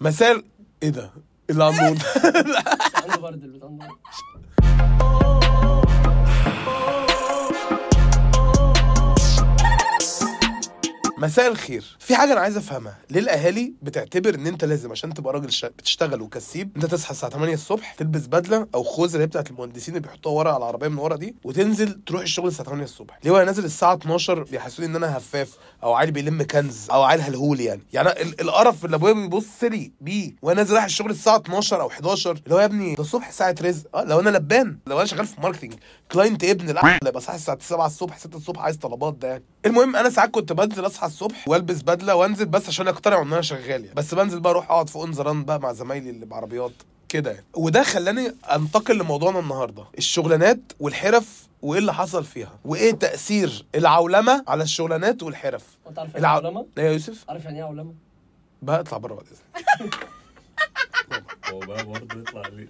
مساء إيه ده؟ اللي عمود عنده برد البتاع ده. مساء الخير. في حاجة أنا عايز أفهمها. ليه الأهالي بتعتبر إن أنت لازم عشان تبقى راجل شا... بتشتغل وكسيب أنت تصحى الساعة 8 الصبح تلبس بدلة أو خوذة اللي هي بتاعت المهندسين اللي بيحطوها ورا على العربية من ورا دي وتنزل تروح الشغل الساعة 8 الصبح. ليه؟ وأنا نازل الساعة 12 بيحسوني إن أنا هفاف. أو عيل بيلم كنز أو عيل هلهول يعني. يعني القرف اللي أبويا بيبص لي بيه وأنا نازل رايح الشغل الساعة 12 أو 11 اللي هو يا ابني ده الصبح ساعة رزق. آه لو أنا لبان لو أنا شغال في marketing client ابن لا يبقى صاحي الساعة 7 الصبح 6 الصبح عايز طلبات ده يعني. المهم أنا ساعات كنت بنزل أصحى الصبح وألبس بدلة وأنزل بس عشان اقتنعوا إن أنا شغال يعني. بس بنزل بقى أروح أقعد في On بقى مع زمايلي اللي بعربيات. كده يعني. وده خلاني أنتقل لموضوعنا النهارده. الشغلانات والحرف وإيه اللي حصل فيها. وإيه تأثير العولمة على الشغلانات والحرف. أنت عارف يعني إيه؟ إيه يا يوسف. عارف يعني إيه عولمة؟ بقى اطلع بره بعد إذنك. هو بقى برضه يطلع ليه؟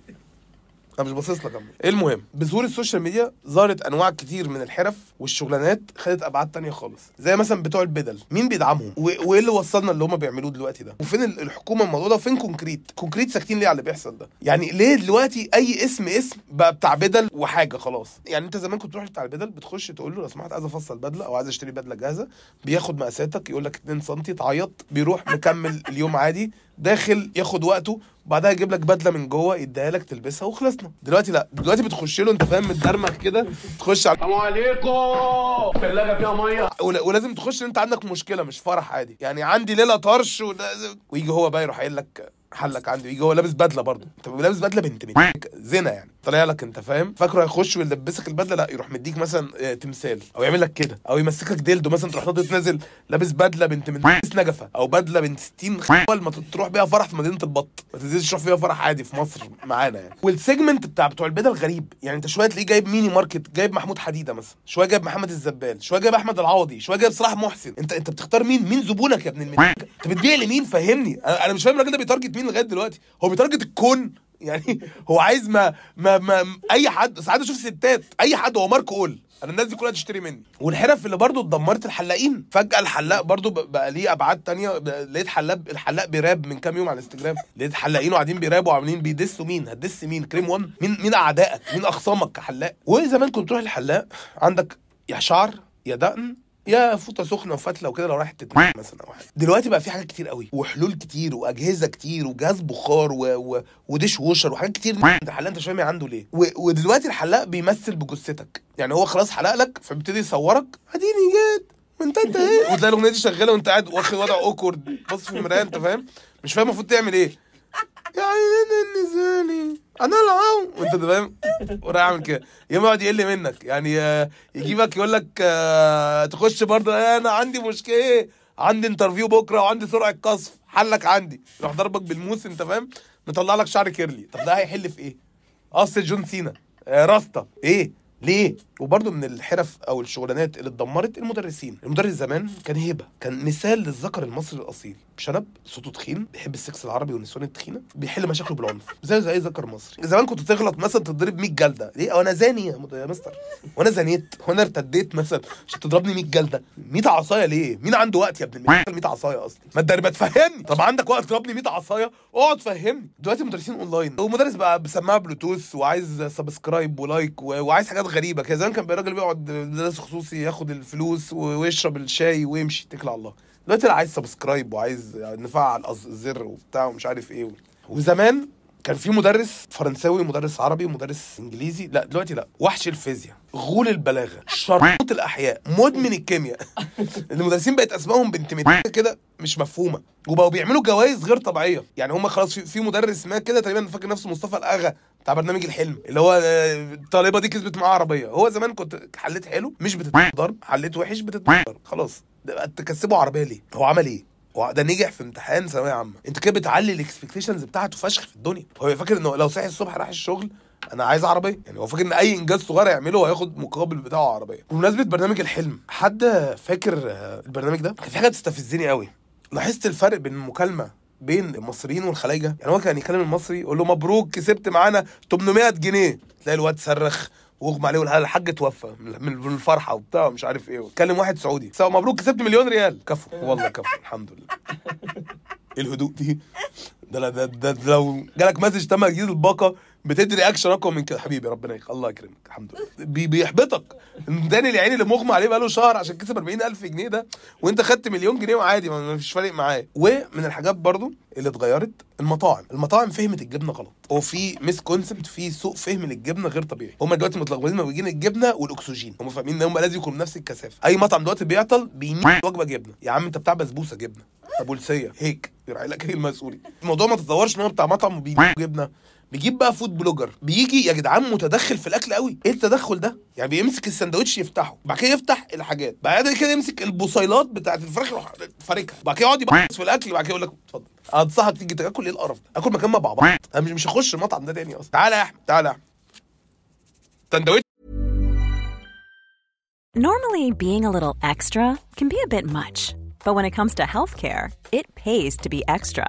أنا مش باصص لك. المهم. بظهور ال social media ظهرت أنواع كتير من الحرف والشغلانات خدت أبعاد تانية خالص. زي مثلا بتوع البدل. مين بيدعمهم؟ وايه اللي وصلنا اللي هم بيعملوه دلوقتي ده؟ وفين ال- الحكومة الموضوع ده؟ وفين Concrete؟ Concrete ساكتين ليه على اللي بيحصل ده؟ يعني ليه دلوقتي أي اسم اسم بقى بتاع بدل وحاجة خلاص؟ يعني أنت زمان كنت تروح بتاع البدل بتخش تقول له لو سمحت عايز أفصل بدلة أو عايز أشتري بدلة جاهزة بياخد مقاساتك يقول لك 2 سم تعيط بيروح مكمل اليوم عادي داخل ياخد وقته بعدها يجيب لك بدلة من جوه يديها لك تلبسها وخلصنا. دلوقتي لا. دلوقتي بتخش له انت فاهم متدرمغ كده تخش على السلام عليكم. ثلاجه فيها مية. ولازم تخش إن انت عندك مشكلة مش فرح عادي. يعني عندي ليلة طرش ويجي هو بقى يروح قايل لك حلك عندي ويجي هو لابس بدلة برضه. انت لابس بدلة بنت بنت زنا يعني. طالع لك انت فاهم؟ فاكره هيخش ويلبسك البدله؟ لا يروح مديك مثلا آه، تمثال. أو يعمل لك كده. أو يمسكك ديلدو مثلا تروح ناطط نازل لابس بدله بنت من نجفة. أو بدله بنت 60 خول ما تروح بيها فرح في مدينة البط. ما تنزلش تروح فيها فرح عادي في مصر معانا يعني. وال segment بتاع بتوع البدل غريب. يعني انت شوية تلاقيه جايب mini market جايب محمود حديدة مثلا. شوية جايب محمد الزبال. شوية جايب أحمد العوضي. شوية جايب صلاح محسن. انت انت بتختار مين؟ مين زبونك يا ابن المنيك انت بتبيع لمين؟ فهمني. أنا مش فاهم الراجل ده بي target مين لغاية دلوقتي. هو بي target الكون. يعني هو عايز ما ما, ما أي حد ساعات أشوف ستات أي حد هو mark all أنا الناس دي كلها تشتري مني. والحرف اللي برضو اتدمرت الحلاقين. فجأة الحلاق برضو بقى ليه أبعاد تانية لقيت حلاق الحلاق بيراب من كام يوم على الانستجرام لقيت حلاقين وقاعدين بيرابوا وعاملين بيدسوا مين؟ هت diss مين؟ كريم وان؟ مين مين أعدائك؟ مين أخصامك كحلاق؟ وزمان كنت تروح الحلاق عندك يا شعر يا دقن يا فوطة سخنة وفتلة وكده لو رايح تتنقل مثلا أو حاجة. دلوقتي بقى في حاجات كتير قوي وحلول كتير وأجهزة كتير وجهاز بخار و... و... وديش ووشر وحاجات كتير الحلاق انت مش فاهم عنده ليه؟ و... ودلوقتي الحلاق بيمثل بجثتك. يعني هو خلاص حلق لك فبيبتدي يصورك. اديني جيت. وانت انت إيه؟ وتلاقي الأغنية دي شغالة وانت قاعد واخد وضع اوكورد بص في المراية انت فاهم؟ مش فاهم المفروض تعمل إيه. يا عيني النزالي أنا العو وانت فاهم وراح عامل كده. يوم يقعد يقل منك. يعني آه، يجيبك يقول لك آه، تخش برضه آه، أنا عندي مشكلة إيه عندي interview بكرة وعندي سرعة قصف حلك عندي. يروح ضربك بالموس أنت فاهم؟ مطلع لك شعر curly. طب ده هيحل في إيه؟ قص جون سينا. آه، راستا إيه؟ ليه؟ وبرضه من الحرف أو الشغلانات اللي اتدمرت المدرسين. المدرس زمان كان هيبة كان مثال للذكر المصري الأصيل. شنب صوته تخين بيحب السكس العربي والنسوان التخينة بيحل مشاكله بالعنف. زي زي ذكر مصري. زمان كنت تغلط مثلا تضرب 100 جلدة. ليه؟ وأنا زاني يا مستر. وأنا زنيت وأنا ارتديت مثلا عشان تضربني 100 جلدة. 100 عصاية ليه؟ مين عنده وقت يا ابن ال 100 عصاية أصلا. ما تجرب تفهمني. طب عندك وقت تضربني 100 عصاية؟ اقعد فهمني. دلوقتي مدرسين أونلاين. ومدرس بقى بسماعه بلوتوث وعايز subscribe و like وعايز حاجات غريبة كده. زمان كان الراجل بيقعد درس خصوصي ياخد الفلوس ويشرب الشاي ويمشي. اتكل على الله. دلوقتي لا عايز subscribe وعايز نفعل الزر وبتاع ومش عارف إيه وزمان كان في مدرس فرنساوي ومدرس عربي ومدرس إنجليزي. لا دلوقتي لا. وحش الفيزياء غول البلاغة شرموط الأحياء مدمن الكيمياء. المدرسين بقت أسمائهم بنت كده مش مفهومة. وبقوا بيعملوا جوائز غير طبيعية. يعني هم خلاص في, في مدرس ما كده تقريبا فاكر نفسه مصطفى الأغا بتاع برنامج الحلم اللي هو آه، الطالبه دي كسبت معاه عربية. هو زمان كنت حليت حلو مش بتتضرب حليت وحش بتتضرب. خلاص. تكسبه عربية ليه؟ هو عمل إيه؟ هو ده نجح في امتحان ثانوية عامة. انت كده بتعلي ال expectations بتاعته فشخ في الدنيا. هو فاكر انه لو صحي الصبح راح الشغل أنا عايز عربية؟ يعني هو فاكر ان اي انجاز صغير يعمله هو هياخد مقابل بتاعه عربية. بمناسبة برنامج الحلم حد فاكر البرنامج ده؟ كان في حاجة تستفزني قوي. لاحظت الفرق بين المكالمة بين المصريين والخلايجه يعني هو كان يكلم المصري يقول له مبروك كسبت معانا 800 جنيه. تلاقي الواد صرخ واغمى عليه والحاج الحاج توفى من الفرحة وبتاع ومش عارف إيه. كلم واحد سعودي. سوا مبروك كسبت مليون ريال. كفو. والله كفو. الحمد لله. إيه الهدوء دي؟ ده, ده, ده لو جالك message تم تجديد الباقة بتدي reaction أقوى من كده. حبيبي ربنا يخ... الله يكرمك. الحمد لله. بي بيحبطك. التاني اللي عيني اللي مغمى عليه بقاله شهر عشان كسب 40000 جنيه ده وأنت خدت مليون جنيه وعادي ما فيش فارق معاه. ومن الحاجات برضو اللي اتغيرت المطاعم. المطاعم فهمت الجبنة غلط. هو في misconcept في سوء فهم للجبنة غير طبيعي. هم دلوقتي متلخبطين ما بين الجبنة والأكسجين. هم فاهمين إن هم لازم يكونوا بنفس الكثافة. أي مطعم دلوقتي بيعطل بينيك وجبه جبنة. يا عم أنت بتاع بسبوسة جبنة. ابولسيه هيك. يراعي لك إيه المسؤولي الموضوع ما تتطورش إن هو بتاع مطعم وبينيك جبنة. بيجيب بقى فود بلوجر بيجي يا جدعان متدخل في الأكل قوي. إيه التدخل ده؟ يعني بيمسك السندوتش يفتحه. بعد كده يفتح الحاجات. بعد كده يمسك البصيلات بتاعت الفراخ يروح فاركها بعد كده يقعد يبص في الأكل. بعد كده يقول لك اتفضل. أنصحك تيجي تاكل. إيه القرف ده؟ آكل مكان ما بعبط أنا مش مش هخش المطعم ده تاني أصلا. تعالى يا أحمد تعالى يا أحمد. سندوتش Normally, being a little extra can be a bit much, but when it comes to healthcare, it pays to be extra.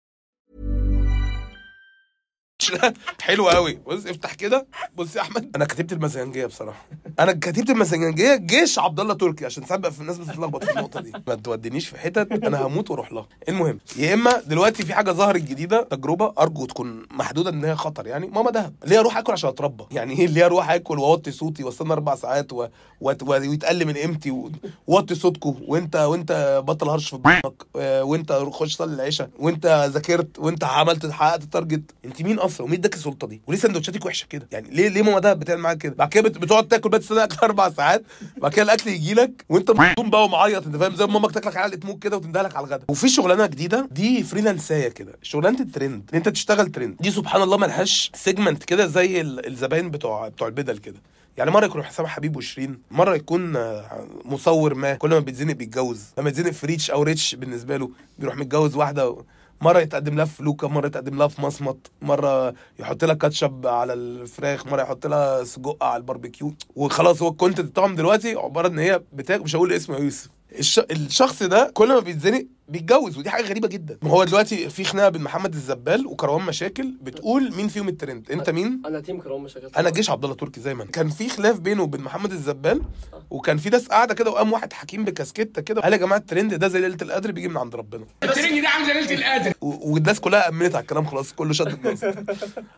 حلو قوي. بص افتح كده. بص يا أحمد. أنا كتبت المزنجية بصراحة. أنا كتبت المزنجية جيش عبد الله تركي عشان ساعات بقى في الناس بتتلخبط في النقطة دي. ما تودينيش في حتت. أنا هموت وأروح لها. المهم يا إما دلوقتي في حاجة ظهرت جديدة تجربة أرجو تكون محدودة إن هي خطر يعني. ماما دهب. ليه أروح آكل عشان أتربى؟ يعني إيه ليه أروح آكل وأوطي صوتي وأستنى أربع ساعات و... و... ويتقل من قيمتي ووطي صوتكم وأنت وأنت بطل هرش في بطنك. آه، وأنت خش صلي العشاء. وأنت ذاكرت وأنت عملت حققت ال target أنت مين أصلا؟ ومين اداك السلطة دي؟ وليه سندوتشاتك وحشة كده؟ يعني ليه ليه ماما دهب بتعمل معاك كده؟ بعد كده بت- بتقعد تاكل بقى تستنى أربع ساعات بعد كده الأكل يجي لك وأنت مصدوم بقى ومعيط أنت فاهم؟ زي ما مامك تاكلك علقة موك كده وتندهلك على الغدا. وفي شغلانة جديدة دي فريلانسايه كده. شغلانة الترند. إن أنت تشتغل ترند. دي سبحان الله ملهاش segment كده زي ال- الزباين بتوع بتوع البدل كده. يعني مرة يكون حسام حبيب وشيرين مرة يكون آه، مصور ما كل ما بيتزنق بيتجوز. لما يتزنق في reach أو reach بالنسبة له بيروح متجوز واحدة مرة يتقدم لها في لوكا مرة يتقدم لها في مصمت مرة يحط لها كاتشب على الفراخ مرة يحط لها سجق على الباربيكيو. وخلاص هو ال content بتاعهم دلوقتي عبارة إن هي بتاكل مش هقول اسمه يوسف. الش... الشخص ده كل ما بيتزنق بيتجوز ودي حاجة غريبة جدا. ما هو دلوقتي في خناقة بين محمد الزبال وكروان مشاكل بتقول مين فيهم الترند. انت مين؟ أنا team كروان مشاكل أنا جيش عبد الله تركي زي ما أنا. كان في خلاف بينه وبين محمد الزبال وكان في ناس قاعدة كده وقام واحد حكيم بكاسكته كده قال يا جماعة الترند ده زي ليلة القدر بيجي من عند ربنا. الترنج ده عامل زي ليلة القدر. والناس كلها أمنت على الكلام خلاص كله شد الناس. أنا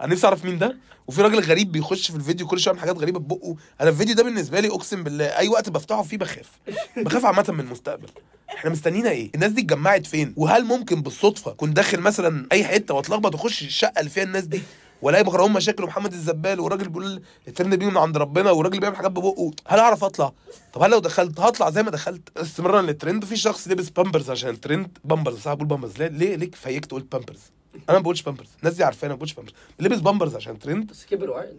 نفسي أعرف مين ده. وفي راجل غريب بيخش في الفيديو كل شوية يعمل حاجات غريبة ببقه أنا الفيديو ده بالنسبة لي أقسم بالله أي وقت بفتحه فيه بخاف. بخاف عامة من المستقبل. إحنا مستنينا إيه؟ الناس دي اتجمعت فين؟ وهل ممكن بالصدفة كنت داخل مثلا أي حتة وأتلخبط وأخش الشقة اللي فيها الناس دي؟ والاقي مكرهون مشاكل ومحمد الزبال وراجل بيقول الترند بيجي من عند ربنا وراجل بيعمل حاجات ببقه. هل أعرف أطلع؟ طب هل لو دخلت هطلع زي ما دخلت؟ استمرارا للترند. في شخص لبس بامبرز عشان الترند. بامبرز صح بقول بامبرز ليه؟ ليه؟ ليه فيكت قلت بامبرز أنا ما بقولش بامبرز الناس دي عارفاني ما بقولش بامبرز لبس بامبرز عشان ترند بس كبر وعقل.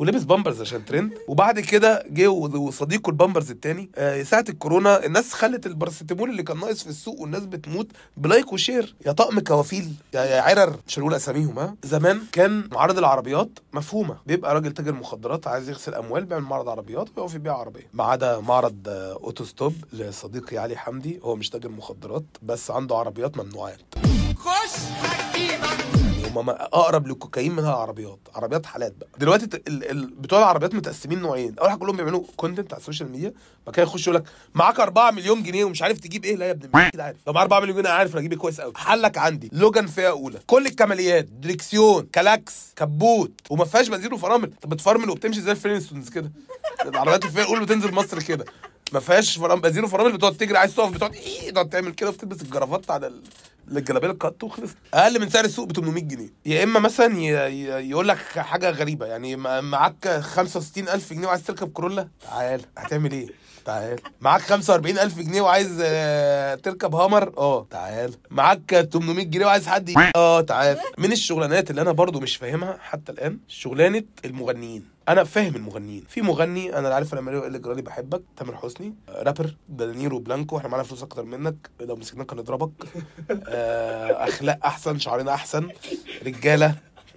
ولبس بامبرز عشان ترند. وبعد كده جه وصديقه البامبرز التاني آه، ساعة الكورونا الناس خلت الباراسيتامول اللي كان ناقص في السوق والناس بتموت ب like و share. يا طقم كوافيل يا يا عرر. مش هنقول أساميهم ها. زمان كان معرض العربيات مفهومة. بيبقى راجل تاجر مخدرات عايز يغسل أموال بيعمل معرض عربيات ويقف يبيع عربية. ما عدا معرض آه، أوتو ستوب لصديقي علي حمدي هو مش تاجر مخدرات بس عنده عربيات ممنوعات. هم أقرب للكوكايين منها العربيات. عربيات حالات بقى. دلوقتي. بتوع العربيات متقسمين نوعين. أول حاجة كلهم بيعملوا content على ال social media بعد كده يخش يقول لك معاك 4 مليون جنيه ومش عارف تجيب إيه. لا يا ابن المية كده عارف. لو معايا 4 مليون جنيه عارف أنا أجيب إيه كويس قوي حلك عندي. لوجان فئة أولى. كل الكماليات دريكسيون كلاكس كبوت. وما فيهاش بنزين وفرامل. طب بتفرمل وبتمشي زي الفلينستونز كده. العربيات الفئة الاولى بتنزل مصر كده. ما فيهاش فرام بنزين وفرامل بتقعد تجري عايز تقف بتقعد إيه؟ تقعد تعمل كده وبتلبس الجرافات على ال... الجلابيه القط وخلص أقل من سعر السوق ب 800 جنيه. يا إما مثلا ي... ي... يقول لك حاجة غريبة. يعني معاك 65000 جنيه وعايز تركب كورولا؟ تعال. هتعمل إيه؟ تعال. معاك 45000 جنيه وعايز آه، تركب هامر؟ آه. تعال. معاك 800 جنيه وعايز حد آه تعال. من الشغلانات اللي أنا برضو مش فاهمها حتى الآن شغلانة المغنيين. أنا فاهم المغنيين. في مغني أنا عارف أنا ماريو اللي جرالي بحبك تامر حسني آه، رابر دانيرو بلانكو إحنا معانا فلوس أكتر منك. لو مسكناك هنضربك. أخلاق أحسن شعرنا أحسن. رجالة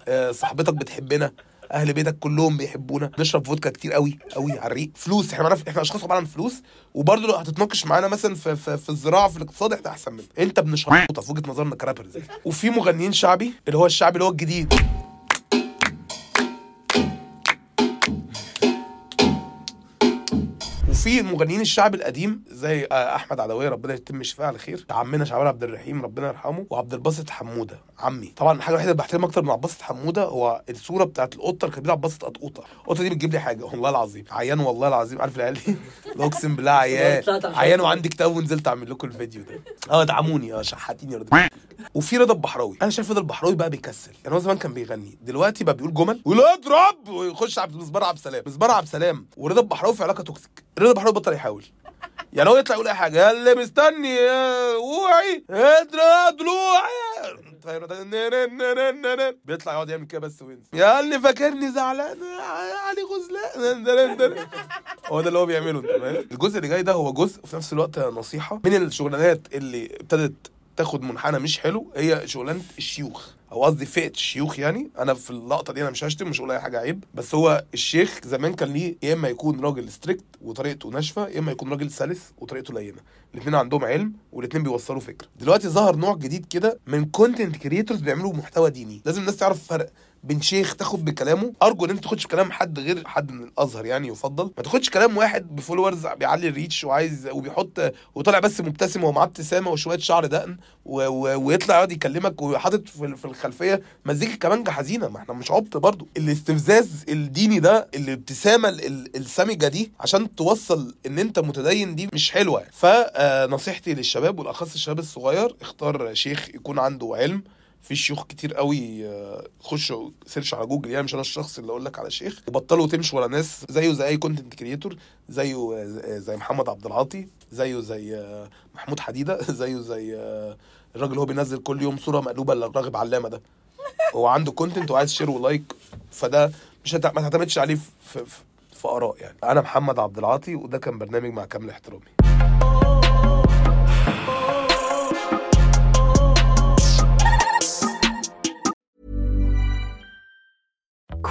آه، صاحبتك بتحبنا أهل بيتك كلهم بيحبونا. نشرب فودكا كتير قوي قوي على الريق. فلوس إحنا معانا إحنا أشخاص عباره عن فلوس. وبرضه لو هتتناقش معانا مثلا في, في, في الزراعة في الاقتصاد إحنا أحسن منك. أنت ابن شرطه في وجهة نظرنا كرابرز وفي مغنيين شعبي اللي هو الشعبي اللي هو الجديد. وفي المغنيين الشعب القديم زي آه، أحمد عدوية ربنا يتم شفاه على خير. عمنا شعبان عبد الرحيم ربنا يرحمه وعبد الباسط حمودة عمي. طبعا الحاجة الوحيدة اللي بحترمها أكتر من عبد الباسط حمودة هو الصورة بتاعت القطة اللي كانت بتلعب باسط قطقوطه القطة دي بتجيب لي حاجة والله العظيم. عيان والله العظيم. عارف العيال دي؟ أقسم بالله عيان. عيان وعندي كتاب ونزلت أعمل لكم الفيديو ده. آه ادعموني آه شحاتيني يا رضا. وفي رضا البحراوي. أنا شايف رضا البحراوي بقى بيكسل. يعني هو زمان كان بيغني دلوقتي بقى بيقول جمل. ويقول اضرب ويخش عبد مصبار عبد السلام. مصبار عبد السلام. ورضا البحراوي في علاقة toxic. رضا البحراوي بطل يحاول. يعني هو يطلع يقول أي حاجة اللي مستني يا وعي اضرب ضلوعي بيطلع يقعد يعمل كده بس وينزل. يا اللي فاكرني زعلان علي غزلان. هو ده اللي هو بيعمله أنت فاهم؟ الجزء اللي جاي ده هو جزء وفي نفس الوقت نصيحة. من الشغلانات اللي ابتدت تاخد منحنى مش حلو هي شغلانة الشيوخ. أو قصدي فئة الشيوخ يعني أنا في اللقطة دي أنا مش هشتم مش هقول أي حاجة عيب بس هو الشيخ زمان كان ليه يا إما يكون راجل strict وطريقته ناشفة يا إما يكون راجل سلس وطريقته لينة. الاثنين عندهم علم والاثنين بيوصلوا فكره دلوقتي ظهر نوع جديد كده من content creators بيعملوا محتوى ديني. لازم الناس تعرف الفرق بين شيخ تاخد بكلامه. أرجو إن أنت تاخدش كلام حد غير حد من الأزهر يعني يفضل. ما تاخدش كلام واحد بفولورز بيعلي الريتش وعايز وبيحط وطالع بس مبتسم ومعاه ابتسامة وشوية شعر دقن و... و... ويطلع يقعد يكلمك وحاطط في, في الخلفية. مزيكا كمانجه حزينه ما إحنا مش عبط برضو. الاستفزاز الديني ده الابتسامة ال- ال- السامجه دي عشان توصل إن أنت متدين دي مش حلوة. يعني. فنصيحتي للشباب والأخص الشباب الصغير اختار شيخ يكون عنده علم. في شيوخ كتير قوي آه، خشوا search على جوجل يعني مش أنا الشخص اللي أقول لك على شيخ. وبطلوا تمشوا ورا ناس زيه زي أي content creator زيه آه، زي محمد عبد العاطي زيه زي آه، محمود حديدة زيه زي الراجل اللي هو بينزل كل يوم صورة مقلوبة لراغب علامة ده. هو عنده content وعايز share و like فده مش هت... ما تعتمدش عليه في, في, في آراء يعني. أنا محمد عبد العاطي وده كان برنامج مع كامل احترامي.